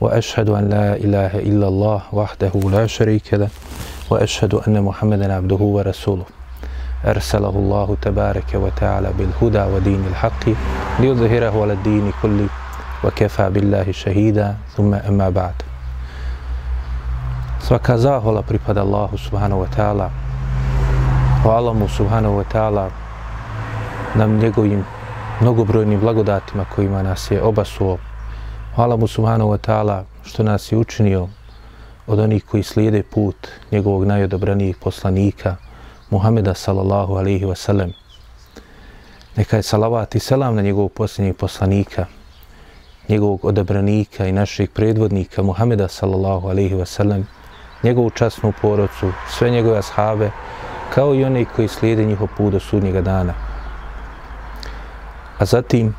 وأشهد أن لا إله إلا الله وحده لا شريك له وأشهد أن محمدا عبده ورسوله أرسله الله تبارك وتعالى بالهدى ودين الحق ليظهره على الدين كله وكفى بالله شهيدا ثم أما بعد Svaka zahvala pripada Allahu subhanahu wa ta'ala. Hvala mu subhanahu wa ta'ala nam njegovim mnogobrojnim blagodatima kojima nas je obasuo. Hvala mu subhanahu wa ta'ala što nas je učinio od onih koji slijede put njegovog najodobranijih poslanika, Muhameda sallallahu alaihi wa sallam. Neka je salavat i selam na njegovog posljednjeg poslanika, njegovog odabranika i naših predvodnika Muhameda sallallahu alaihi wa sallam, njegovu časnu porodcu, sve njegove ashave, kao i one koji slijede njihov put do sudnjega dana. A zatim,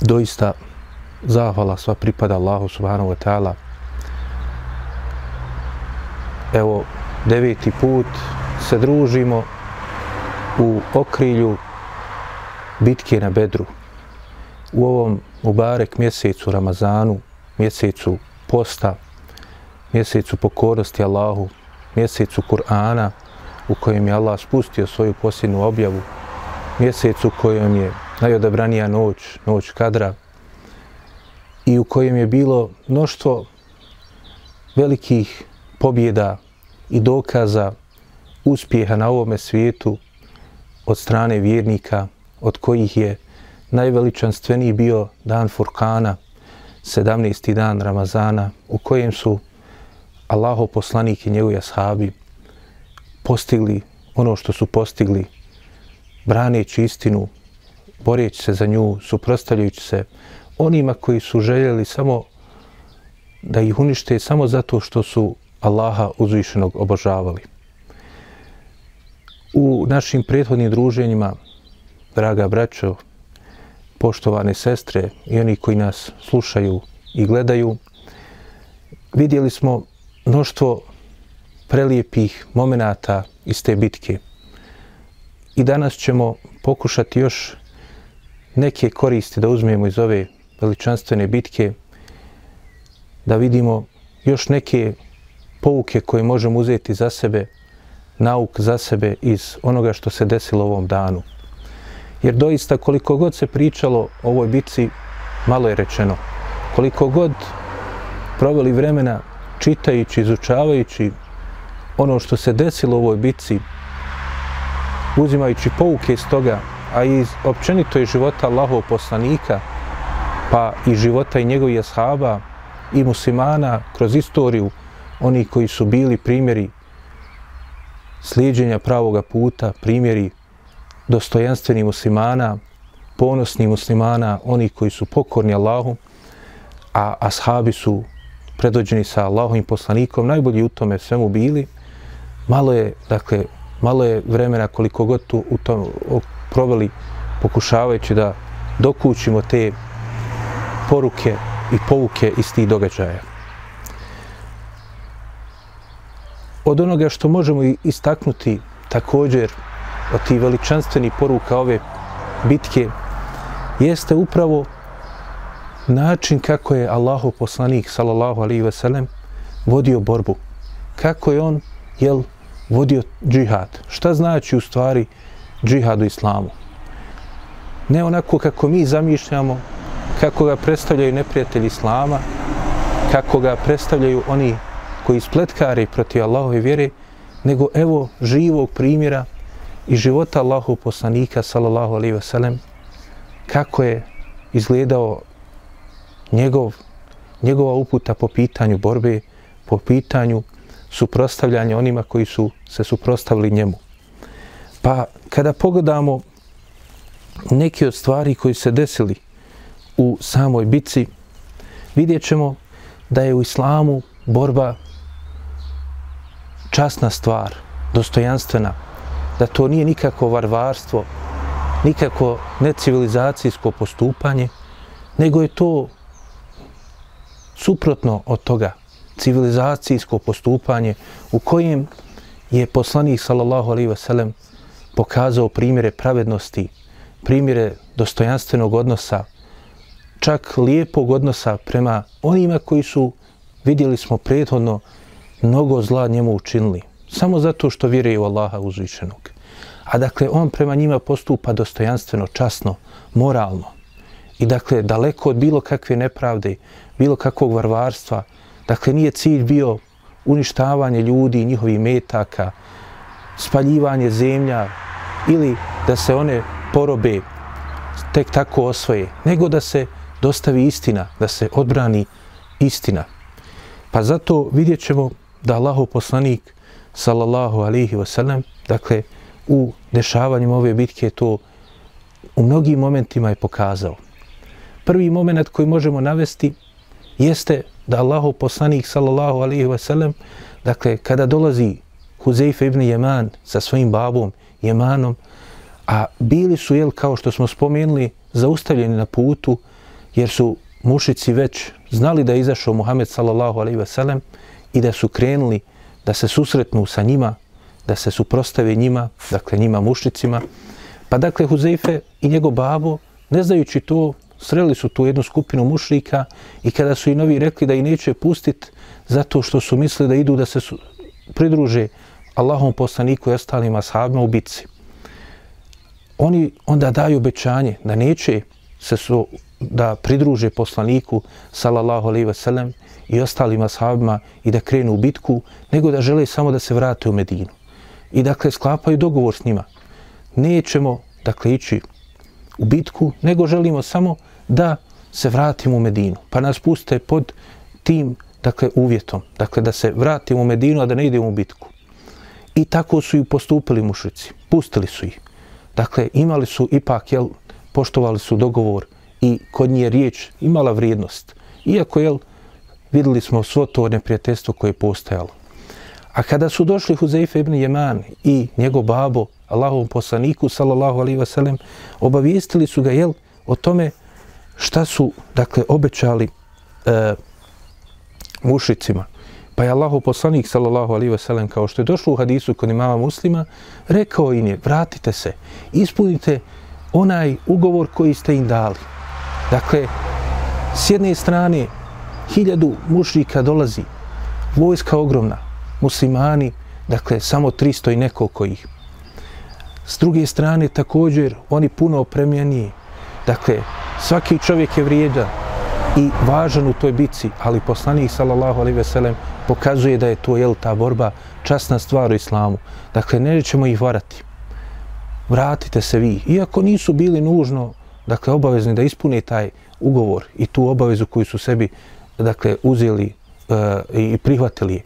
doista, zahvala sva pripada Allahu subhanahu wa ta'ala. Evo, deveti put se družimo u okrilju bitke na Bedru. U ovom Mubarek mjesecu Ramazanu, mjesecu posta, mjesecu pokornosti Allahu, mjesecu Kur'ana u kojem je Allah spustio svoju posljednu objavu, mjesecu u kojem je najodabranija noć, noć kadra i u kojem je bilo mnoštvo velikih pobjeda i dokaza uspjeha na ovome svijetu od strane vjernika, od kojih je najveličanstveniji bio dan Furkana, 17. dan Ramazana, u kojem su Allaho poslanik i njegovi ashabi postigli ono što su postigli, braneći istinu, boreći se za nju, suprostavljajući se onima koji su željeli samo da ih unište samo zato što su Allaha uzvišenog obožavali. U našim prethodnim druženjima, draga braćo, poštovane sestre i oni koji nas slušaju i gledaju, vidjeli smo mnoštvo prelijepih momenata iz te bitke. I danas ćemo pokušati još neke koristi da uzmemo iz ove veličanstvene bitke, da vidimo još neke pouke koje možemo uzeti za sebe, nauk za sebe iz onoga što se desilo ovom danu. Jer doista koliko god se pričalo o ovoj bitci, malo je rečeno. Koliko god proveli vremena čitajući, izučavajući ono što se desilo u ovoj bitci, uzimajući pouke iz toga, a i općenito i života Allahov poslanika, pa i života i njegovih ashaba i muslimana kroz istoriju, oni koji su bili primjeri slijedženja pravoga puta, primjeri dostojanstveni muslimana, ponosni muslimana, oni koji su pokorni Allahu, a ashabi su predođeni sa Allahovim poslanikom, najbolji u tome svemu bili, malo je, dakle, malo je vremena koliko god tu u tom proveli pokušavajući da dokućimo te poruke i pouke iz tih događaja. Od onoga što možemo istaknuti također od tih veličanstvenih poruka ove bitke jeste upravo način kako je Allahu poslanik sallallahu alaihi ve sellem vodio borbu. Kako je on jel, vodio džihad. Šta znači u stvari džihad u islamu? Ne onako kako mi zamišljamo, kako ga predstavljaju neprijatelji islama, kako ga predstavljaju oni koji spletkari protiv Allahove vjere, nego evo živog primjera i života Allahu poslanika sallallahu alaihi ve sellem kako je izgledao njegov, njegova uputa po pitanju borbe, po pitanju suprostavljanja onima koji su se suprostavili njemu. Pa kada pogledamo neke od stvari koji se desili u samoj bitci, vidjet ćemo da je u islamu borba časna stvar, dostojanstvena, da to nije nikako varvarstvo, nikako necivilizacijsko postupanje, nego je to suprotno od toga civilizacijsko postupanje u kojem je poslanik sallallahu alaihi ve sellem pokazao primjere pravednosti, primjere dostojanstvenog odnosa, čak lijepog odnosa prema onima koji su, vidjeli smo prethodno, mnogo zla njemu učinili. Samo zato što vjeruje u Allaha uzvišenog. A dakle, on prema njima postupa dostojanstveno, časno, moralno. I dakle, daleko od bilo kakve nepravde, bilo kakvog varvarstva, dakle, nije cilj bio uništavanje ljudi i njihovih metaka, spaljivanje zemlja ili da se one porobe tek tako osvoje, nego da se dostavi istina, da se odbrani istina. Pa zato vidjet ćemo da Allahov poslanik, sallallahu alihi wasallam, dakle, u dešavanjima ove bitke to u mnogim momentima je pokazao. Prvi moment koji možemo navesti jeste da Allahov poslanik, sallallahu alihi wasallam, dakle, kada dolazi Huzeyfe ibn Jeman sa svojim babom Jemanom, a bili su, jel, kao što smo spomenuli, zaustavljeni na putu, jer su mušici već znali da je izašao Muhammed sallallahu alaihi ve sellem i da su krenuli da se susretnu sa njima, da se suprostave njima, dakle njima mušicima. Pa dakle Huzeife i njegov babo, ne znajući to, sreli su tu jednu skupinu mušrika i kada su i novi rekli da i neće pustit zato što su mislili da idu da se su, pridruže Allahom poslaniku i ostalim ashabima u bitci. Oni onda daju obećanje da neće se su, da pridruže poslaniku sallallahu alejhi ve sellem i ostalim ashabima i da krenu u bitku, nego da žele samo da se vrate u Medinu. I dakle sklapaju dogovor s njima. Nećemo dakle ići u bitku, nego želimo samo da se vratimo u Medinu. Pa nas puste pod tim dakle uvjetom, dakle da se vratimo u Medinu, a da ne idemo u bitku. I tako su i postupili mušici. Pustili su ih. Dakle, imali su ipak, jel, poštovali su dogovor i kod nje riječ imala vrijednost. Iako, jel, videli smo svo to neprijateljstvo koje je postajalo. A kada su došli Huzeyfe ibn Jeman i njegov babo, Allahovom poslaniku, sallallahu alaihi wa obavijestili su ga, jel, o tome šta su, dakle, obećali e, mušicima. Pa je Allahov poslanik, sallallahu alaihi wa kao što je došlo u hadisu kod imama muslima, rekao im je, vratite se, ispunite onaj ugovor koji ste im dali. Dakle, s jedne strane, hiljadu mušrika dolazi, vojska ogromna, muslimani, dakle, samo 300 i nekoliko ih. S druge strane, također, oni puno opremljeni, dakle, svaki čovjek je vrijedan i važan u toj bici, ali poslanik, sallallahu alaihi ve sellem, pokazuje da je to, jel, ta borba, časna stvar u islamu. Dakle, ne ćemo ih varati. Vratite se vi. Iako nisu bili nužno, dakle, obavezni da ispune taj ugovor i tu obavezu koju su sebi, dakle, uzeli e, i prihvatili.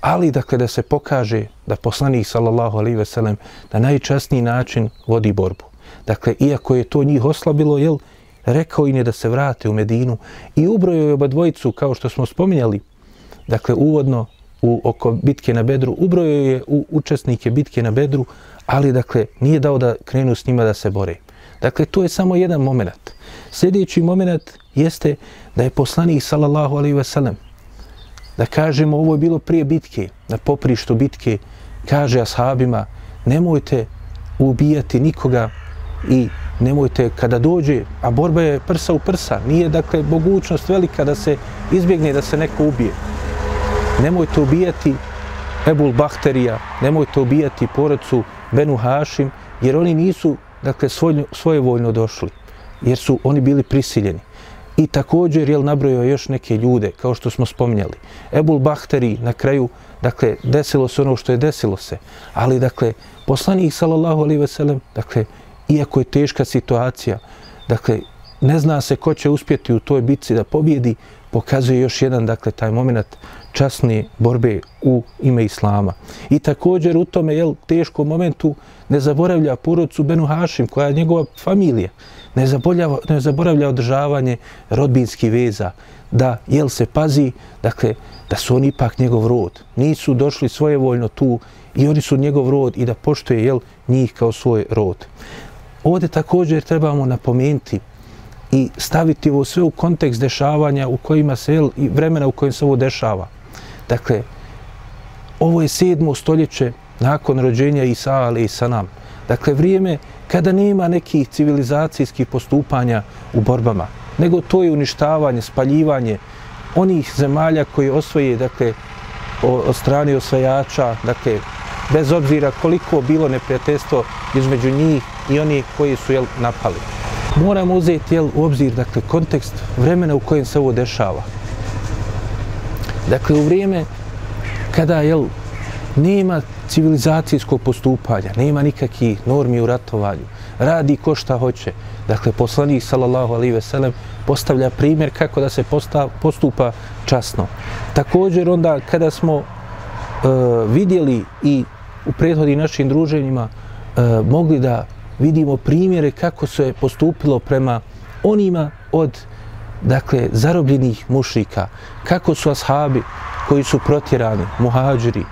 Ali, dakle, da se pokaže da poslanik, sallallahu alaihi ve sellem, na najčasniji način vodi borbu. Dakle, iako je to njih oslabilo, jel, rekao im je da se vrate u Medinu i ubrojio je oba dvojicu, kao što smo spominjali, dakle, uvodno u, oko bitke na Bedru, ubrojio je u učesnike bitke na Bedru, ali, dakle, nije dao da krenu s njima da se bore. Dakle, to je samo jedan moment. Sljedeći moment jeste da je poslanik, sallallahu alaihi ve sellem, da kažemo, ovo je bilo prije bitke, na poprištu bitke, kaže ashabima, nemojte ubijati nikoga i nemojte kada dođe, a borba je prsa u prsa, nije dakle mogućnost velika da se izbjegne da se neko ubije. Nemojte ubijati Ebul Bahterija, nemojte ubijati porodcu Benu Hašim, jer oni nisu dakle svoj, svojevoljno došli, jer su oni bili prisiljeni. I također je nabrojio još neke ljude, kao što smo spominjali. Ebul Bahteri na kraju, dakle, desilo se ono što je desilo se. Ali, dakle, poslanik, sallallahu alaihi ve sellem, dakle, iako je teška situacija, dakle, ne zna se ko će uspjeti u toj bitci da pobjedi, pokazuje još jedan, dakle, taj moment časne borbe u ime Islama. I također u tome, jel, teškom momentu ne zaboravlja porodcu Benu Hašim, koja je njegova familija. ne zaboravlja, ne zaboravlja održavanje rodbinskih veza, da jel se pazi, dakle, da su oni ipak njegov rod. Nisu došli svojevoljno tu i oni su njegov rod i da poštuje jel, njih kao svoj rod. Ovdje također trebamo napomenuti i staviti ovo sve u kontekst dešavanja u kojima se, jel, i vremena u kojem se ovo dešava. Dakle, ovo je sedmo stoljeće nakon rođenja Isa, ali i sa nam. Dakle, vrijeme kada nema nekih civilizacijskih postupanja u borbama, nego to je uništavanje, spaljivanje onih zemalja koji osvoje, dakle, od strane osvajača, dakle, bez obzira koliko bilo neprijateljstvo između njih i oni koji su jel, napali. Moramo uzeti jel, u obzir dakle, kontekst vremena u kojem se ovo dešava. Dakle, u vrijeme kada jel, nema civilizacijskog postupanja, nema nikakvih normi u ratovanju, radi ko šta hoće. Dakle, poslanik, sallallahu alaihi veselem, postavlja primjer kako da se postav, postupa časno. Također, onda, kada smo e, vidjeli i u prethodnim našim druženjima e, mogli da vidimo primjere kako se postupilo prema onima od dakle zarobljenih mušrika kako su ashabi koji su protjerani muhađiri,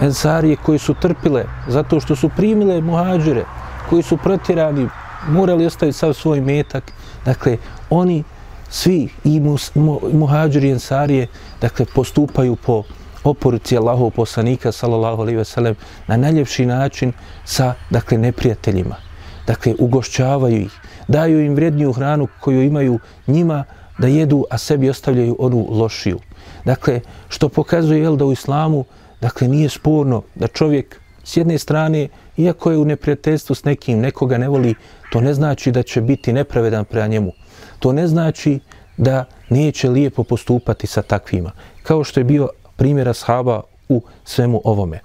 ensarije koji su trpile zato što su primile muhađire, koji su protjerani morali ostaviti sav svoj metak. Dakle oni svi i muhadžiri i ensarije dakle postupaju po oporuci Allahov poslanika sallallahu alejhi ve sellem na najljepši način sa dakle neprijateljima. Dakle ugošćavaju ih, daju im vrijedniju hranu koju imaju njima da jedu, a sebi ostavljaju onu lošiju. Dakle, što pokazuje jel, da u islamu dakle, nije sporno da čovjek s jedne strane, iako je u neprijateljstvu s nekim, nekoga ne voli, to ne znači da će biti nepravedan prema njemu. To ne znači da neće lijepo postupati sa takvima. Kao što je bio primjera sahaba u svemu ovome.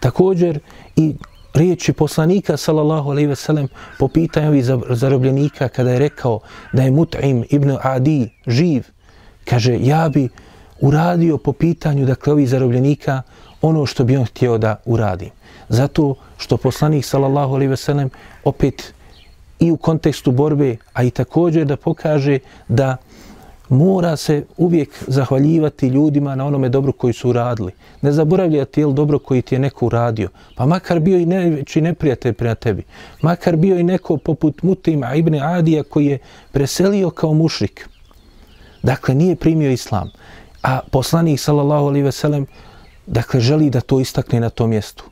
Također i riječi poslanika sallallahu alejhi ve sellem po pitanju ovih zarobljenika kada je rekao da je Mut'im ibn Adi živ kaže ja bi uradio po pitanju dakle ovih zarobljenika ono što bi on htio da uradi zato što poslanik sallallahu alejhi ve sellem opet i u kontekstu borbe a i također da pokaže da mora se uvijek zahvaljivati ljudima na onome dobro koji su uradili. Ne zaboravljati jel dobro koji ti je neko uradio. Pa makar bio i najveći neprijatelj prema tebi. Makar bio i neko poput Mutima ibn Adija koji je preselio kao mušrik. Dakle, nije primio islam. A poslanik, sallallahu alaihi ve sellem, dakle, želi da to istakne na tom mjestu.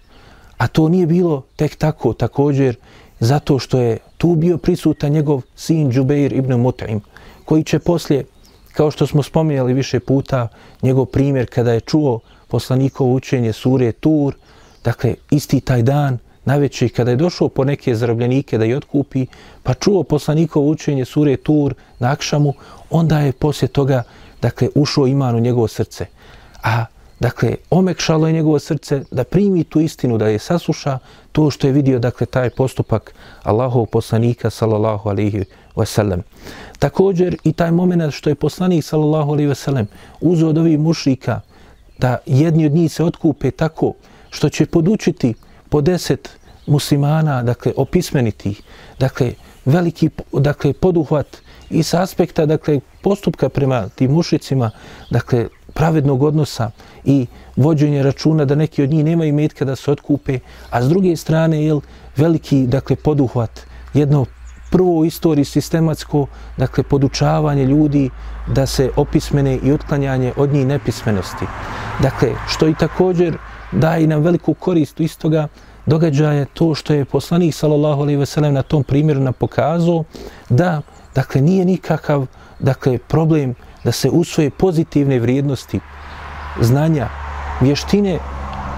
A to nije bilo tek tako, također, zato što je tu bio prisutan njegov sin Džubeir ibn Mut'im, koji će poslije Kao što smo spominjali više puta, njegov primjer kada je čuo poslanikovo učenje sure Tur, dakle, isti taj dan, najveći, kada je došao po neke zarobljenike da je otkupi, pa čuo poslanikovo učenje sure Tur na Akšamu, onda je poslije toga, dakle, ušao iman u njegovo srce. A, dakle, omekšalo je njegovo srce da primi tu istinu, da je sasluša to što je vidio, dakle, taj postupak Allahov poslanika, sallallahu alihi wasallam. Također i taj moment što je poslanik sallallahu alejhi ve sellem uzeo od ovih mušrika da jedni od njih se otkupe tako što će podučiti po deset muslimana, dakle, opismeniti, dakle, veliki, dakle, poduhvat i sa aspekta, dakle, postupka prema tim mušicima, dakle, pravednog odnosa i vođenje računa da neki od njih nemaju metka da se otkupe, a s druge strane, jel, veliki, dakle, poduhvat, jedno prvo u istoriji sistematsko, dakle, podučavanje ljudi da se opismene i otklanjanje od njih nepismenosti. Dakle, što i također daje nam veliku korist iz toga događaja to što je poslanik sallallahu alejhi ve sellem na tom primjeru nam pokazao da dakle nije nikakav dakle problem da se usvoje pozitivne vrijednosti znanja vještine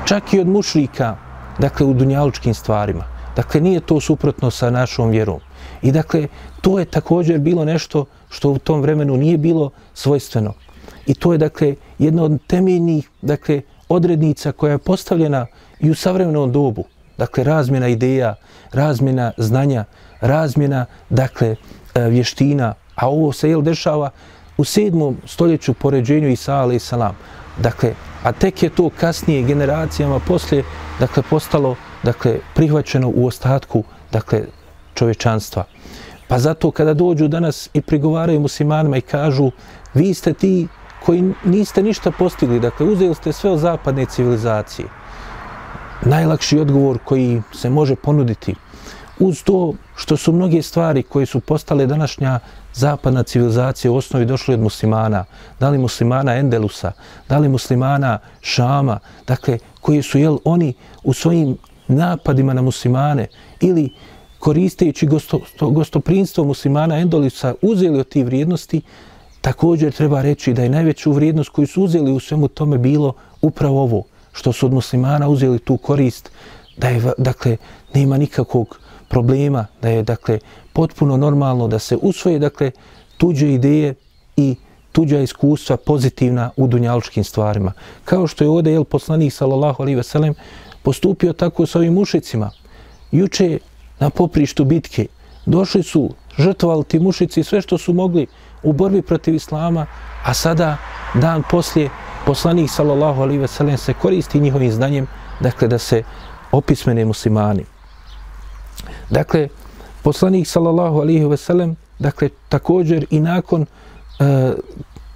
čak i od mušrika dakle u dunjalučkim stvarima dakle nije to suprotno sa našom vjerom I dakle, to je također bilo nešto što u tom vremenu nije bilo svojstveno. I to je dakle jedna od temeljnih dakle, odrednica koja je postavljena i u savremenom dobu. Dakle, razmjena ideja, razmjena znanja, razmjena dakle, e, vještina. A ovo se jel dešava u sedmom stoljeću po ređenju Isa alaih salam. Dakle, a tek je to kasnije generacijama poslije dakle, postalo dakle, prihvaćeno u ostatku dakle, čovječanstva. Pa zato kada dođu danas i prigovaraju muslimanima i kažu vi ste ti koji niste ništa postigli, dakle uzeli ste sve od zapadne civilizacije. Najlakši odgovor koji se može ponuditi uz to što su mnoge stvari koje su postale današnja zapadna civilizacija u osnovi došli od muslimana, da li muslimana Endelusa, da li muslimana Šama, dakle, koji su, jel, oni u svojim napadima na muslimane ili koristeći gosto, gostoprinstvo muslimana Endolisa uzeli od tih vrijednosti, također treba reći da je najveću vrijednost koju su uzeli u svemu tome bilo upravo ovo, što su od muslimana uzeli tu korist, da je, dakle, nema nikakvog problema, da je dakle potpuno normalno da se usvoje dakle tuđe ideje i tuđa iskustva pozitivna u dunjaličkim stvarima. Kao što je ovdje jel, poslanik sallallahu alaihi ve sellem postupio tako s ovim mušicima. Juče na poprištu bitke došli su, žrtvali ti mušici sve što su mogli u borbi protiv islama, a sada dan poslije poslanik sallallahu alaihi ve sellem se koristi njihovim znanjem dakle da se opismene muslimani. Dakle, poslanik sallallahu alaihi veselem, dakle, također i nakon e,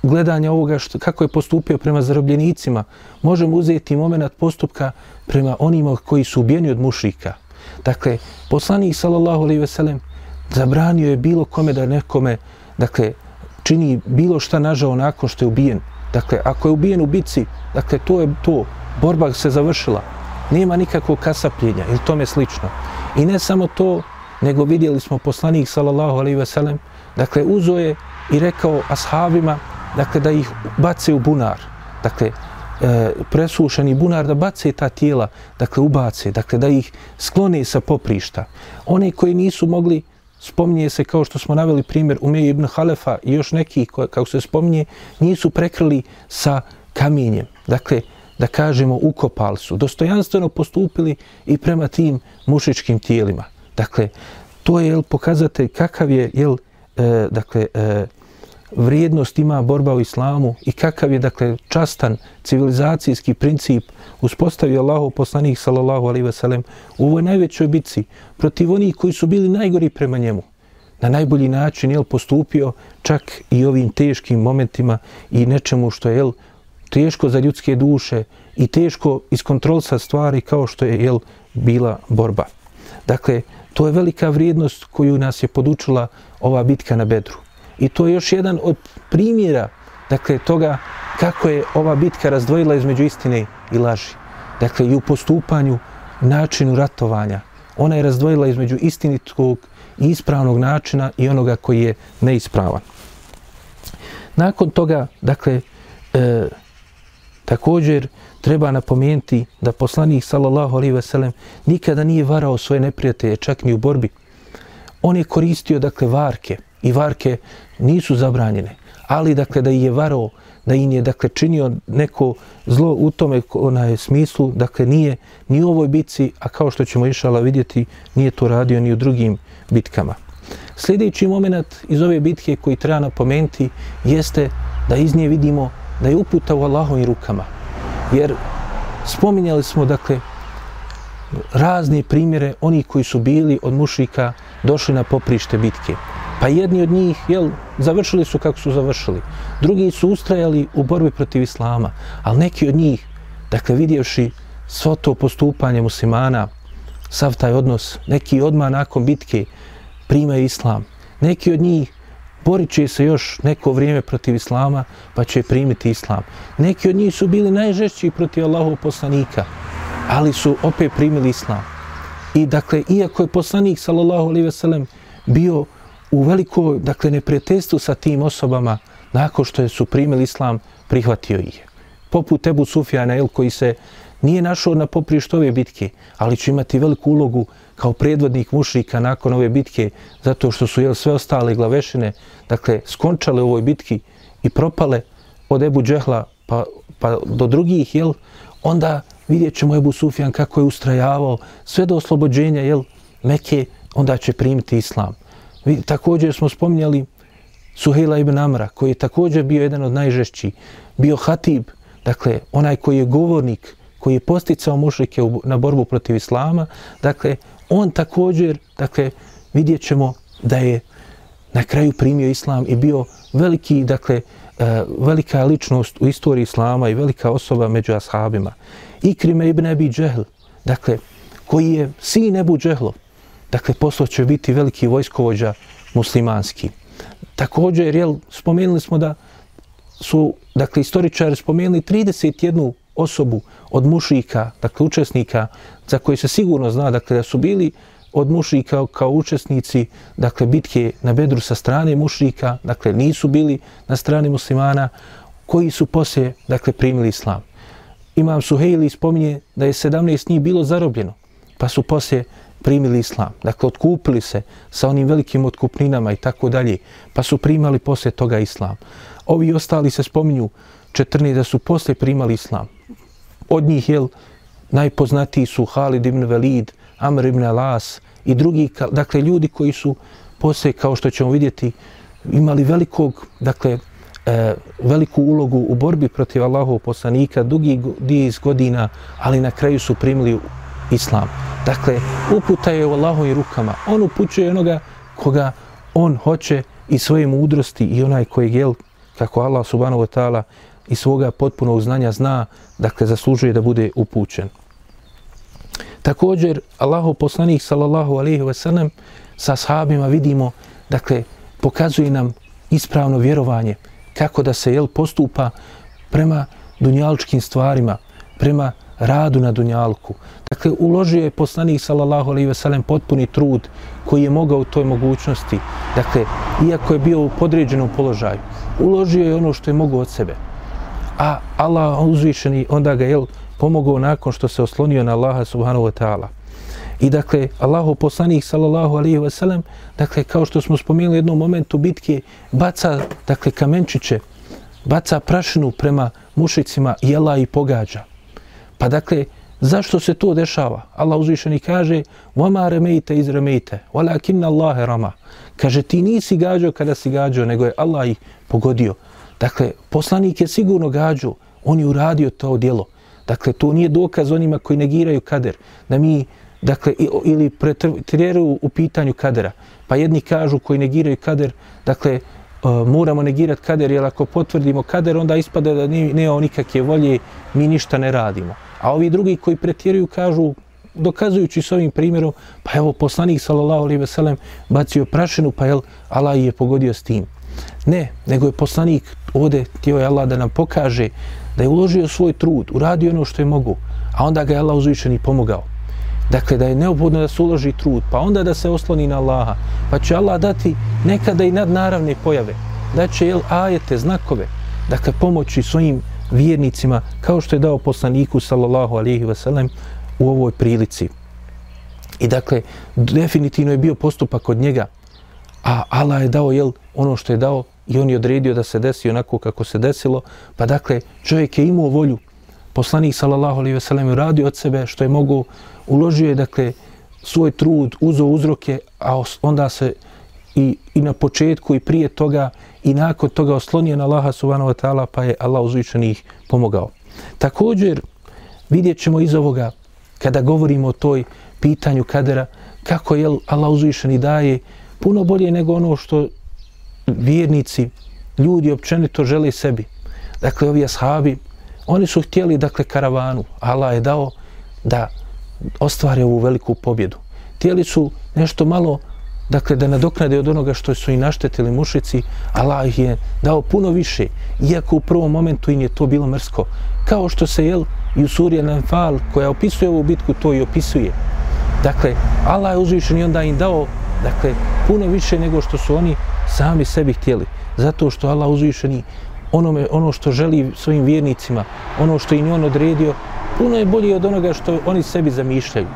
gledanja ovoga što, kako je postupio prema zarobljenicima, možemo uzeti moment postupka prema onima koji su ubijeni od mušrika. Dakle, poslanik sallallahu alejhi ve sellem zabranio je bilo kome da nekome, dakle, čini bilo šta nažao nakon što je ubijen. Dakle, ako je ubijen u bici, dakle, to je to, borba se završila. Nema nikakvog kasapljenja ili tome slično. I ne samo to, nego vidjeli smo poslanik sallallahu alejhi ve sellem, dakle uzo je i rekao ashabima, dakle da ih bace u bunar, dakle e, presušeni bunar, da bace ta tijela, dakle ubace, dakle da ih sklone sa poprišta. One koji nisu mogli, spominje se kao što smo naveli primjer Umeje ibn Halefa i još neki, kako se spominje, nisu prekrili sa kamenjem. Dakle, da kažemo, ukopali su, dostojanstveno postupili i prema tim mušičkim tijelima. Dakle, to je jel, pokazatelj kakav je jel, e, dakle, e, vrijednost ima borba u islamu i kakav je dakle častan civilizacijski princip uspostavio Allahov poslanik sallallahu alejhi ve sellem u ovoj najvećoj bitci protiv onih koji su bili najgori prema njemu na najbolji način je postupio čak i ovim teškim momentima i nečemu što je jel, teško za ljudske duše i teško iskontrolsa stvari kao što je jel, bila borba. Dakle, to je velika vrijednost koju nas je podučila ova bitka na Bedru. I to je još jedan od primjera dakle, toga kako je ova bitka razdvojila između istine i laži. Dakle, i u postupanju, načinu ratovanja. Ona je razdvojila između istinitog i ispravnog načina i onoga koji je neispravan. Nakon toga, dakle, e, Također treba napomenuti da poslanik sallallahu alejhi ve sellem nikada nije varao svoje neprijatelje čak ni u borbi. On je koristio dakle varke i varke nisu zabranjene, ali dakle da je varao da im je dakle činio neko zlo u tome onaj smislu, dakle nije ni u ovoj bitci, a kao što ćemo išala vidjeti, nije to radio ni u drugim bitkama. Sljedeći moment iz ove bitke koji treba napomenuti jeste da iz nje vidimo da je uputa u Allahovim rukama. Jer spominjali smo, dakle, razne primjere oni koji su bili od mušika došli na poprište bitke. Pa jedni od njih, jel, završili su kako su završili. Drugi su ustrajali u borbi protiv Islama. Ali neki od njih, dakle, vidjevši svo to postupanje muslimana, sav taj odnos, neki odmah nakon bitke primaju Islam. Neki od njih borit će se još neko vrijeme protiv Islama, pa će primiti Islam. Neki od njih su bili najžešći protiv Allahov poslanika, ali su opet primili Islam. I dakle, iako je poslanik, sallallahu alaihi sellem, bio u veliko, dakle, neprijateljstvu sa tim osobama, nakon što su primili Islam, prihvatio ih. Poput Ebu Sufjana, el, koji se nije našao na poprištu ove bitke, ali će imati veliku ulogu kao predvodnik mušrika nakon ove bitke, zato što su jel, sve ostale glavešine, dakle, skončale u ovoj bitki i propale od Ebu Džehla pa, pa do drugih, jel, onda vidjet ćemo Ebu Sufjan kako je ustrajavao sve do oslobođenja, jel, Meke, onda će primiti islam. Također smo spominjali Suhejla ibn Amra, koji je također bio jedan od najžešći, bio hatib, dakle, onaj koji je govornik, koji je posticao mušrike na borbu protiv islama, dakle, on također, dakle, vidjet ćemo da je na kraju primio islam i bio veliki, dakle, e, velika ličnost u istoriji islama i velika osoba među ashabima. Ikrime ibn Abi Džehl, dakle, koji je sin Ebu Džehlov, dakle, poslo će biti veliki vojskovođa muslimanski. Također, jel, spomenuli smo da su, dakle, istoričari spomenuli 31 osobu od mušika, dakle, učesnika, za koji se sigurno zna, dakle, da su bili od mušrika kao učesnici, dakle, bitke na Bedru sa strane mušrika, dakle, nisu bili na strani muslimana, koji su poslije, dakle, primili islam. Imam Suhejli spominje da je 17 njih bilo zarobljeno, pa su poslije primili islam. Dakle, otkupili se sa onim velikim otkupninama i tako dalje, pa su primali poslije toga islam. Ovi ostali se spominju 14 da su poslije primali islam. Od njih, jel, najpoznatiji su Halid ibn Velid, Amr ibn Alas i drugi, dakle, ljudi koji su poslije, kao što ćemo vidjeti, imali velikog, dakle, e, veliku ulogu u borbi protiv Allahov poslanika, dugi niz godina, ali na kraju su primili islam. Dakle, uputa je u Allahovim rukama. On upućuje onoga koga on hoće i svoje mudrosti i onaj koji je, kako Allah subhanahu wa ta'ala i svoga potpunog znanja zna, dakle, zaslužuje da bude upućen. Također, Allahu poslanik sallallahu alaihi wa sallam sa sahabima vidimo, dakle, pokazuje nam ispravno vjerovanje, kako da se jel postupa prema dunjaličkim stvarima, prema radu na dunjalku. Dakle, uložio je poslanik sallallahu alaihi ve sellem potpuni trud koji je mogao u toj mogućnosti. Dakle, iako je bio u podređenom položaju, uložio je ono što je mogao od sebe. A Allah uzvišeni onda ga je pomogao nakon što se oslonio na Allaha subhanahu wa ta'ala. I dakle, Allahu poslanik sallallahu alaihi ve sellem, dakle kao što smo spomenuli u jednom momentu bitke, baca dakle kamenčiće, baca prašinu prema mušicima jela i pogađa. Pa dakle, zašto se to dešava? Allah uzvišeni kaže: "Wa ma ramaita iz ramaita, walakin Allah rama." Kaže ti nisi gađao kada si gađao, nego je Allah ih pogodio. Dakle, poslanik je sigurno gađao, on je uradio to djelo. Dakle, to nije dokaz onima koji negiraju kader, da mi dakle, ili pretreruju u pitanju kadera. Pa jedni kažu koji negiraju kader, dakle, uh, moramo negirati kader, jer ako potvrdimo kader, onda ispada da nije, nije nikakve volje, mi ništa ne radimo. A ovi drugi koji pretjeruju kažu, dokazujući s ovim primjerom, pa evo poslanik sallallahu alejhi ve sellem bacio prašinu, pa jel Allah je pogodio s tim. Ne, nego je poslanik ovdje htio je Allah da nam pokaže da je uložio svoj trud, uradio ono što je mogu, a onda ga je Allah uzvišen i pomogao. Dakle, da je neophodno da se uloži trud, pa onda da se osloni na Allaha, pa će Allah dati nekada i nadnaravne pojave, da će jel, ajete, znakove, dakle, pomoći svojim vjernicima, kao što je dao poslaniku, sallallahu alihi wasallam, u ovoj prilici. I dakle, definitivno je bio postupak od njega, a Allah je dao jel, ono što je dao i on je odredio da se desi onako kako se desilo, pa dakle, čovjek je imao volju, poslanik, sallallahu alihi wasallam, je radio od sebe što je mogu uložio je dakle svoj trud, uzo uzroke, a onda se i, i na početku i prije toga i nakon toga oslonio na Allaha subhanahu wa ta'ala pa je Allah uzvičeni ih pomogao. Također vidjet ćemo iz ovoga kada govorimo o toj pitanju kadera kako je Allah uzvišeni daje puno bolje nego ono što vjernici, ljudi općenito žele sebi. Dakle, ovi ashabi, oni su htjeli, dakle, karavanu. Allah je dao da ostvare ovu veliku pobjedu. Htjeli su nešto malo, dakle, da nadoknade od onoga što su i naštetili mušici, Allah ih je dao puno više, iako u prvom momentu im je to bilo mrsko. Kao što se, jel, i u Surija Nanfal, koja opisuje ovu bitku, to i opisuje. Dakle, Allah je uzvišen i onda im dao, dakle, puno više nego što su oni sami sebi htjeli. Zato što Allah uzvišeni onome, ono što želi svojim vjernicima, ono što im je on odredio, puno je bolje od onoga što oni sebi zamišljaju.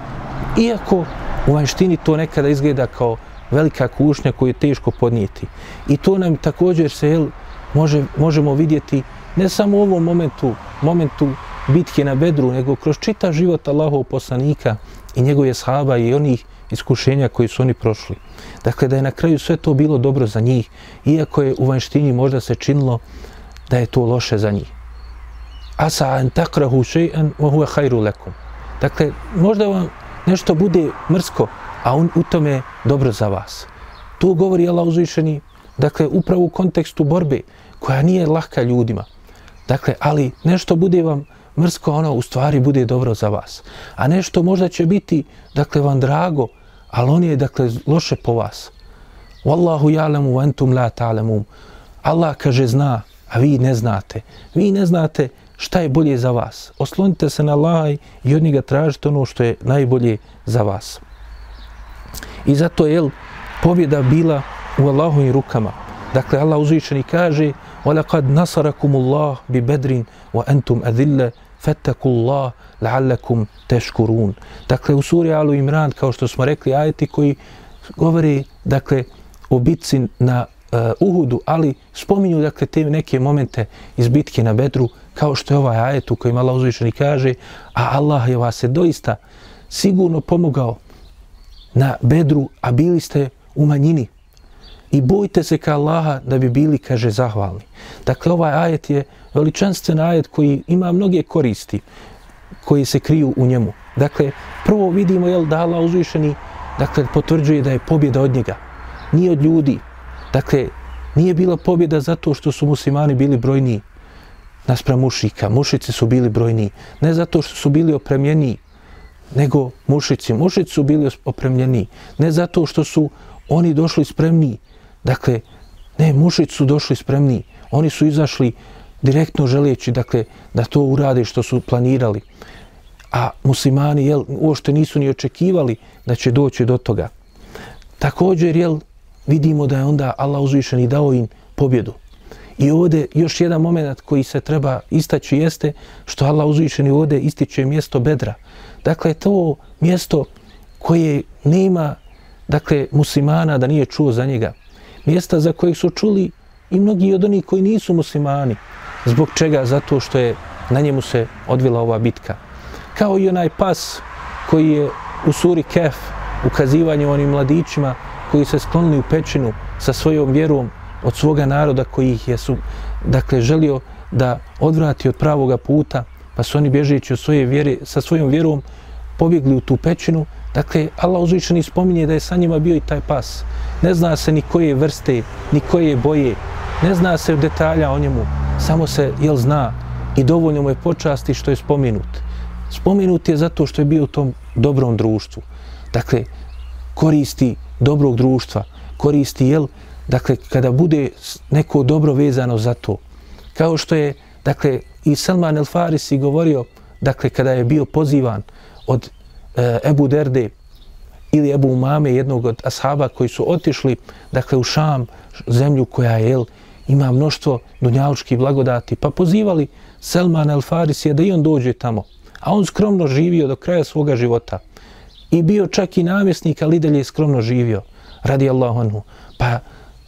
Iako u vanštini to nekada izgleda kao velika kušnja koju je teško podnijeti. I to nam također se jel, može, možemo vidjeti ne samo u ovom momentu, momentu bitke na bedru, nego kroz čita život Allahov poslanika i njegove shaba i onih iskušenja koji su oni prošli. Dakle, da je na kraju sve to bilo dobro za njih, iako je u vanštini možda se činilo da je to loše za njih asa an takrahu shay'an wa huwa khairu lakum. Dakle, možda vam nešto bude mrsko, a on u tome dobro za vas. To govori Allah uzvišeni, dakle, upravo u kontekstu borbe, koja nije lahka ljudima. Dakle, ali nešto bude vam mrsko, ono u stvari bude dobro za vas. A nešto možda će biti, dakle, vam drago, ali on je, dakle, loše po vas. Wallahu ja'lamu wa antum la ta'lamun. Allah kaže zna, a vi ne znate. Vi ne znate šta je bolje za vas. Oslonite se na Allah i od njega tražite ono što je najbolje za vas. I zato je pobjeda bila u Allahovim rukama. Dakle, Allah uzvišeni kaže وَلَقَدْ نَصَرَكُمُ اللَّهُ بِبَدْرٍ وَأَنْتُمْ أَذِلَّ فَتَّكُوا اللَّهُ لَعَلَّكُمْ تَشْكُرُونَ Dakle, u suri Alu Imran, kao što smo rekli, ajeti koji govori, dakle, o bitci na uh, Uhudu, ali spominju, dakle, te neke momente iz bitke na Bedru, kao što je ovaj ajet u kojem Allah uzvišeni kaže, a Allah je vas se doista sigurno pomogao na Bedru, a bili ste u manjini. I bojte se ka Allaha da bi bili, kaže, zahvalni. Dakle, ovaj ajet je veličanstven ajet koji ima mnoge koristi koji se kriju u njemu. Dakle, prvo vidimo jel, da Allah uzvišeni dakle, potvrđuje da je pobjeda od njega. Nije od ljudi. Dakle, nije bila pobjeda zato što su muslimani bili brojni naspram mušika. Mušici su bili brojni. Ne zato što su bili opremljeni, nego mušici. Mušici su bili opremljeni. Ne zato što su oni došli spremni. Dakle, ne, mušici su došli spremni. Oni su izašli direktno želeći dakle, da to urade što su planirali. A muslimani jel, uošte nisu ni očekivali da će doći do toga. Također jel, vidimo da je onda Allah uzvišen i dao im pobjedu. I ovdje još jedan moment koji se treba istaći jeste što Allah uzvišen i ovdje ističe mjesto bedra. Dakle, to mjesto koje nema dakle, muslimana da nije čuo za njega. Mjesta za kojeg su čuli i mnogi od onih koji nisu muslimani. Zbog čega? Zato što je na njemu se odvila ova bitka. Kao i onaj pas koji je u suri Kef ukazivanje onim mladićima koji se sklonili u pećinu sa svojom vjerom od svoga naroda koji ih je su, dakle, želio da odvrati od pravoga puta, pa su oni bježeći od svoje vjere, sa svojom vjerom pobjegli u tu pećinu. Dakle, Allah uzvišeni spominje da je sa njima bio i taj pas. Ne zna se ni koje vrste, ni koje boje, ne zna se detalja o njemu, samo se, jel zna, i dovoljno mu je počasti što je spomenut. Spomenut je zato što je bio u tom dobrom društvu. Dakle, koristi dobrog društva, koristi, jel, dakle, kada bude neko dobro vezano za to. Kao što je, dakle, i Salman El Farisi govorio, dakle, kada je bio pozivan od e, Ebu Derde ili Ebu Umame, jednog od ashaba koji su otišli, dakle, u Šam, zemlju koja je, jel, ima mnoštvo dunjalučkih blagodati, pa pozivali Selman El Farisija da i on dođe tamo. A on skromno živio do kraja svoga života. I bio čak i namjesnik, ali dalje skromno živio. Radi Allahu anhu. Pa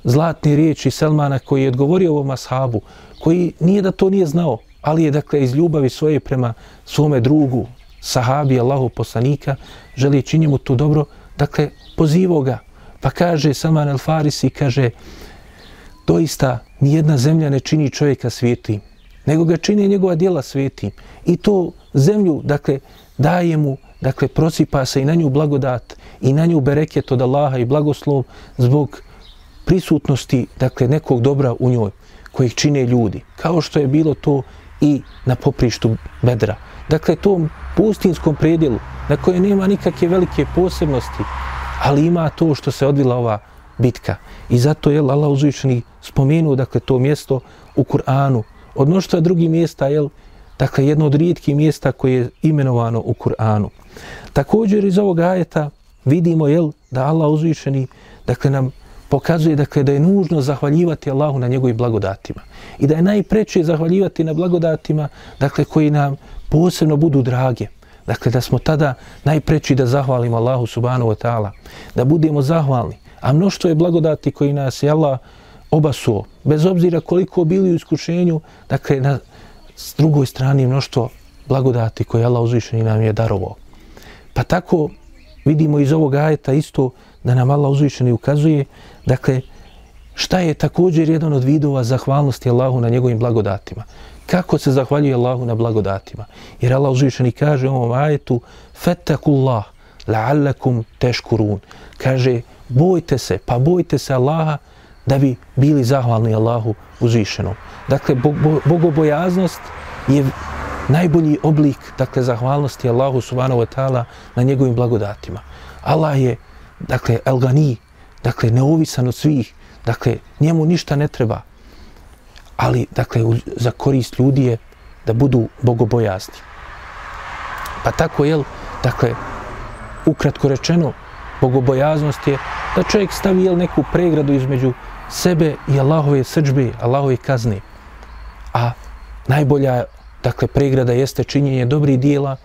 zlatni riječi Selmana koji je odgovorio ovom ashabu, koji nije da to nije znao, ali je dakle iz ljubavi svoje prema svome drugu, sahabi Allahu poslanika, želi čini mu to dobro, dakle pozivo ga. Pa kaže Salman al Farisi, kaže, doista nijedna zemlja ne čini čovjeka svijetim, nego ga čini njegova djela svijetim. I to zemlju, dakle, daje mu, dakle, prosipa se i na nju blagodat i na nju bereket od Allaha i blagoslov zbog prisutnosti, dakle, nekog dobra u njoj kojih čine ljudi. Kao što je bilo to i na poprištu bedra. Dakle, tom pustinskom predjelu na koje nema nikakve velike posebnosti, ali ima to što se odvila ova bitka. I zato je Allah uzvišeni spomenuo dakle, to mjesto u Kur'anu. Od mnoštva drugih mjesta, jel, dakle, jedno od rijetkih mjesta koje je imenovano u Kur'anu. Također iz ovog ajeta vidimo jel, da Allah uzvišeni dakle, nam pokazuje dakle, da je nužno zahvaljivati Allahu na njegovim blagodatima. I da je najpreće zahvaljivati na blagodatima dakle, koji nam posebno budu drage. Dakle, da smo tada najpreći da zahvalimo Allahu subhanahu wa ta'ala. Da budemo zahvalni. A mnoštvo je blagodati koji nas je Allah obasuo, bez obzira koliko bili u iskušenju, dakle, na s drugoj strani mnoštvo blagodati koje Allah uzvišeni nam je darovao. Pa tako vidimo iz ovog ajeta isto da nam Allah uzvišeni ukazuje, dakle, šta je također jedan od vidova zahvalnosti Allahu na njegovim blagodatima. Kako se zahvaljuje Allahu na blagodatima? Jer Allah uzvišeni kaže u ovom ajetu, fetakullah, la'allakum teškurun. Kaže, bojte se, pa bojte se Allaha da bi bili zahvalni Allahu uzvišenom. Dakle, bogobojaznost je najbolji oblik dakle, zahvalnosti Allahu subhanahu wa ta'ala na njegovim blagodatima. Allah je, dakle, elgani, dakle, neovisan od svih, dakle, njemu ništa ne treba, ali, dakle, za korist ljudi je da budu bogobojazni. Pa tako, jel, dakle, ukratko rečeno, bogobojaznost je da čovjek stavi jel, neku pregradu između sebe i Allahove srđbe, Allahove kazne. A najbolja dakle, pregrada jeste činjenje dobrih dijela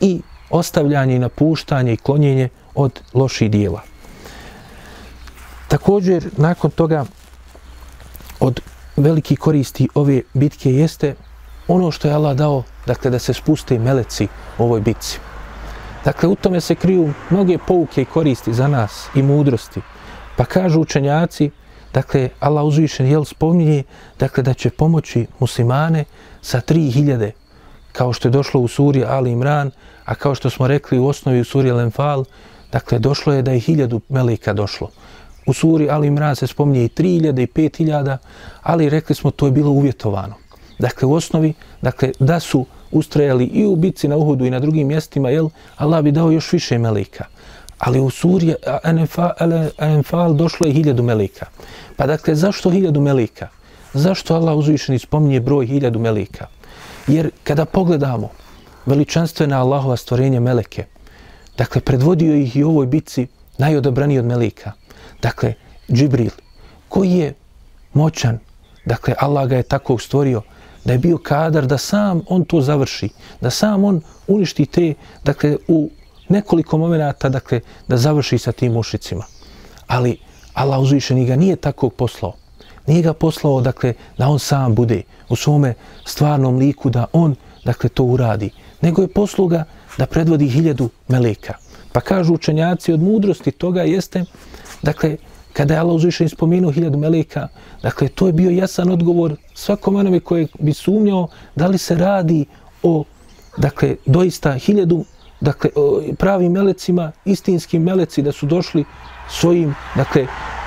i ostavljanje i napuštanje i klonjenje od loših dijela. Također, nakon toga, od veliki koristi ove bitke jeste ono što je Allah dao, dakle, da se spuste meleci u ovoj bitci. Dakle, u tome se kriju mnoge pouke i koristi za nas i mudrosti. Pa kažu učenjaci, dakle, Allah uzvišen, jel, spominje, dakle, da će pomoći muslimane sa 3000, kao što je došlo u suri Ali Imran, a kao što smo rekli u osnovi u suri Lenfal, dakle, došlo je da je 1000 meleka došlo. U suri Ali Imran se spominje i 3000 i 5000, ali rekli smo to je bilo uvjetovano. Dakle, u osnovi, dakle, da su ustrajali i u bitci na Uhudu i na drugim mjestima, jel, Allah bi dao još više meleka. Ali u suri Enfal došlo je hiljadu meleka. Pa dakle, zašto hiljadu meleka? Zašto Allah uzvišeni spominje broj hiljadu meleka? Jer kada pogledamo veličanstvena Allahova stvorenja meleke, dakle, predvodio ih i u ovoj bitci najodobraniji od meleka. Dakle, Džibril, koji je moćan, dakle, Allah ga je tako stvorio, da je bio kadar da sam on to završi, da sam on uništi te, dakle, u nekoliko momenata, dakle, da završi sa tim mušicima. Ali Allah uzvišeni ga nije tako poslao. Nije ga poslao, dakle, da on sam bude u svome stvarnom liku, da on, dakle, to uradi. Nego je posluga da predvodi hiljadu meleka. Pa kažu učenjaci od mudrosti toga jeste, dakle, kada je Allah uzvišen spomenuo hiljadu meleka, dakle, to je bio jasan odgovor svakom onome koje bi sumnjao da li se radi o, dakle, doista hiljadu, dakle, pravim melecima, istinskim meleci da su došli svojim, dakle, e,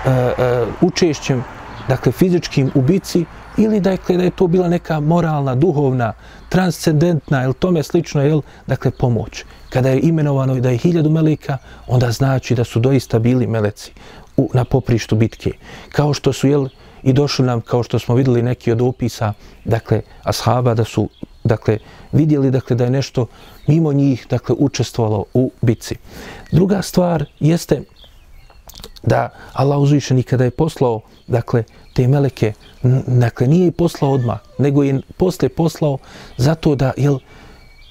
e, učešćem, dakle, fizičkim ubici, ili dakle, da je to bila neka moralna, duhovna, transcendentna, ili tome slično, jel, dakle, pomoć. Kada je imenovano da je hiljadu meleka, onda znači da su doista bili meleci u, na poprištu bitke. Kao što su, jel, i došli nam, kao što smo videli neki od opisa, dakle, ashaba, da su, dakle, vidjeli, dakle, da je nešto mimo njih, dakle, učestvovalo u bitci. Druga stvar jeste da Allah uzvišeni kada je poslao, dakle, te meleke, dakle, nije i poslao odmah, nego je posle poslao zato da, jel,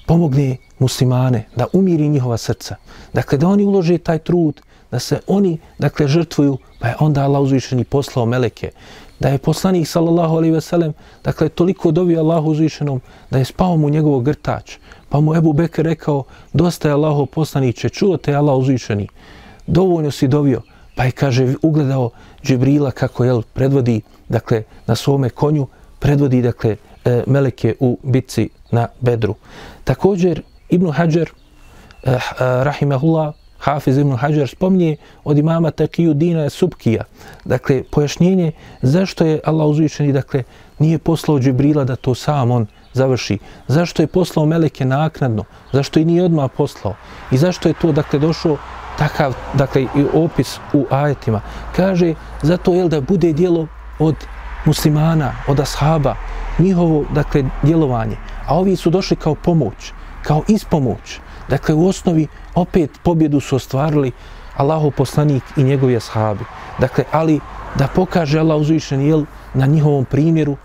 pomogne muslimane, da umiri njihova srca. Dakle, da oni ulože taj trud, da se oni, dakle, žrtvuju, pa je onda Allah uzvišeni poslao meleke. Da je poslanik, sallallahu alaihi veselem, dakle, toliko dobio Allahu uzvišenom, da je spao mu njegov grtač. Pa mu Ebu Bekr rekao, dosta je Allahu poslaniće, čuo te Allah uzvišeni, dovoljno si dobio. Pa je, kaže, ugledao Džibrila kako, jel, predvodi, dakle, na svome konju, predvodi, dakle, e, meleke u bitci na Bedru. Također, Ibn Hajar, eh, rahimahullah, Hafiz ibn Hajar spomnije od imama Takiju Dina Subkija. Dakle, pojašnjenje zašto je Allah uzvišeni, dakle, nije poslao Džibrila da to sam on završi. Zašto je poslao Meleke naknadno? Zašto je nije odmah poslao? I zašto je to, dakle, došlo takav, dakle, i opis u ajetima? Kaže, zato je da bude dijelo od muslimana, od ashaba, njihovo, dakle, djelovanje. A ovi su došli kao pomoć, kao ispomoć. Dakle, u osnovi opet pobjedu su ostvarili Allahov poslanik i njegovi ashabi. Dakle, ali da pokaže Allah uzvišen jel na njihovom primjeru,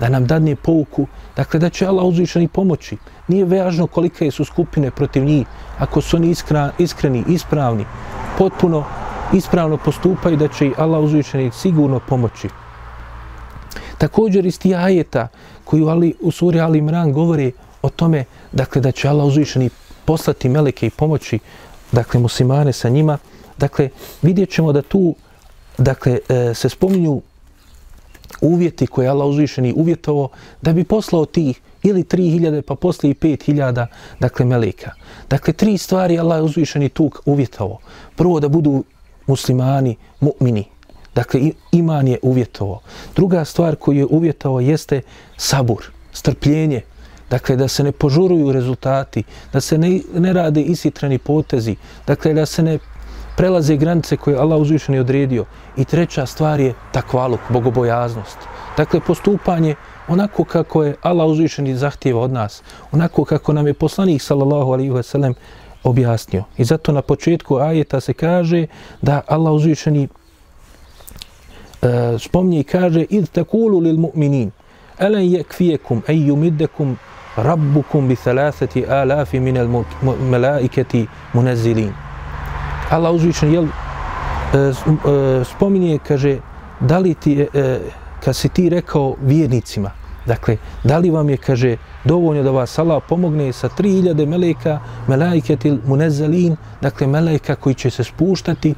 da nam dadne pouku, dakle da će Allah uzvišen i pomoći. Nije važno kolike su skupine protiv njih, ako su oni iskra, iskreni, ispravni, potpuno ispravno postupaju, da će i Allah uzvišeni sigurno pomoći. Također iz tih ajeta koji u, Ali, u suri Ali Imran govori o tome, dakle da će Allah uzvišeni poslati meleke i pomoći dakle muslimane sa njima dakle vidjet ćemo da tu dakle e, se spominju uvjeti koje Allah uzvišeni uvjetovo da bi poslao tih ili 3000 pa posle i 5000 dakle meleka. Dakle tri stvari Allah uzvišeni tuk uvjetovo. Prvo da budu muslimani, mu'mini. Dakle, iman je uvjetovo. Druga stvar koju je uvjetovo jeste sabur, strpljenje. Dakle, da se ne požuruju rezultati, da se ne, ne rade isitreni potezi, dakle, da se ne prelaze granice koje Allah uzvišen je odredio. I treća stvar je takvaluk, bogobojaznost. Dakle, postupanje onako kako je Allah uzvišeni zahtjeva od nas, onako kako nam je poslanik sallallahu alaihi ve sellem objasnio. I zato na početku ajeta se kaže da Allah uzvišeni e, spomni i kaže id takulu lil mu'minin elen yekfijekum ej yumiddekum rabbukum bi thalathati alafi min al malaikati munazzilin. Allah uzvišen jel, e, e, spominje, kaže, da li ti, e, kad si ti rekao vjernicima, dakle, da li vam je, kaže, dovoljno da vas Allah pomogne sa 3000 meleka, melajketil munezalin, dakle, meleka koji će se spuštati,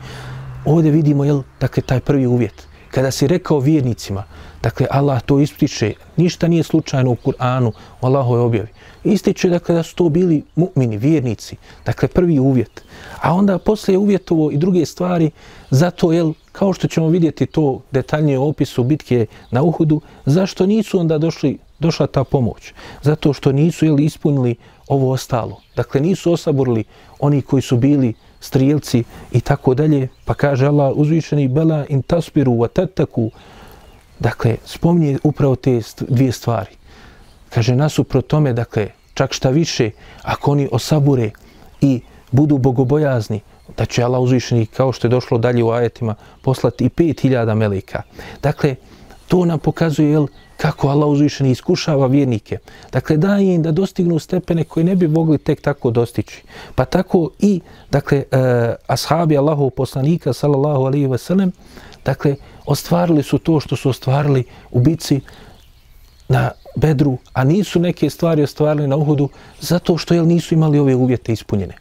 ovdje vidimo, jel, dakle, taj prvi uvjet. Kada si rekao vjernicima, dakle, Allah to ističe, ništa nije slučajno u Kur'anu, u Allahove objavi. Ističe, dakle, da su to bili mu'mini, vjernici, dakle, prvi uvjet. A onda poslije uvjetovo i druge stvari, zato, jel, kao što ćemo vidjeti to detaljnije u opisu bitke na Uhudu, zašto nisu onda došli, došla ta pomoć? Zato što nisu, jeli, ispunili ovo ostalo. Dakle, nisu osaborili oni koji su bili strijelci i tako dalje. Pa kaže Allah uzvišeni bela in taspiru wa tataku. Dakle, spominje upravo te dvije stvari. Kaže, nasuprot tome, dakle, čak šta više, ako oni osabure i budu bogobojazni, da će Allah uzvišeni, kao što je došlo dalje u ajetima, poslati i 5000 melika. Dakle, to nam pokazuje jel, kako Allah uzvišeni iskušava vjernike. Dakle, daje im da dostignu stepene koje ne bi mogli tek tako dostići. Pa tako i, dakle, eh, ashabi Allahov poslanika, sallallahu alaihi ve sellem, dakle, ostvarili su to što su ostvarili u bici na Bedru, a nisu neke stvari ostvarili na Uhudu zato što jel, nisu imali ove uvjete ispunjene.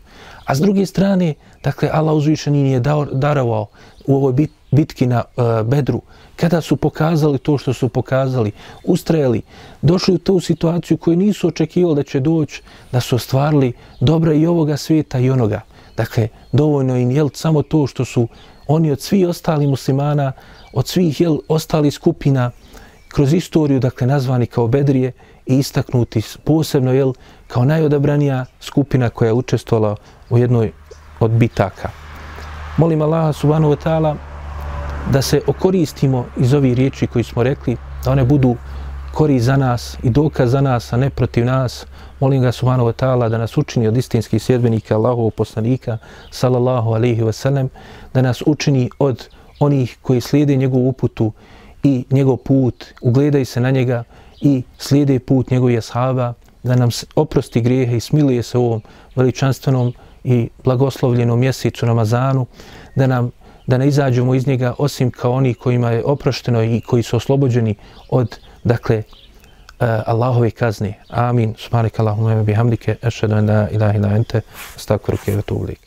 A s druge strane, dakle, Allah uzvišeni nije darovao u ovoj bitki na uh, Bedru, kada su pokazali to što su pokazali, ustrajali, došli u tu situaciju koju nisu očekivali da će doći, da su ostvarili dobra i ovoga svijeta i onoga. Dakle, dovoljno im je samo to što su oni od svih ostalih muslimana, od svih jel, ostali skupina kroz istoriju, dakle, nazvani kao Bedrije i istaknuti posebno jel, kao najodabranija skupina koja je učestvovala u jednoj od bitaka. Molim Allaha subhanahu wa ta'ala da se okoristimo iz ovih riječi koji smo rekli, da one budu kori za nas i dokaz za nas, a ne protiv nas. Molim ga subhanahu wa ta'ala da nas učini od istinskih sjedbenika Allahovog poslanika, sallallahu alaihi wa sallam, da nas učini od onih koji slijede njegovu uputu i njegov put, ugledaju se na njega i slijede put njegovih ashaba, da nam oprosti grijehe i smiluje se u ovom veličanstvenom i blagoslovljenom mjesecu Ramazanu, da nam da ne izađemo iz njega osim kao oni kojima je oprošteno i koji su oslobođeni od, dakle, eh, Allahove kazne. Amin. Subhanak Allahumma bihamdike. Ešhedu en la ilaha illa ente. Astaghfiruke wa atubu.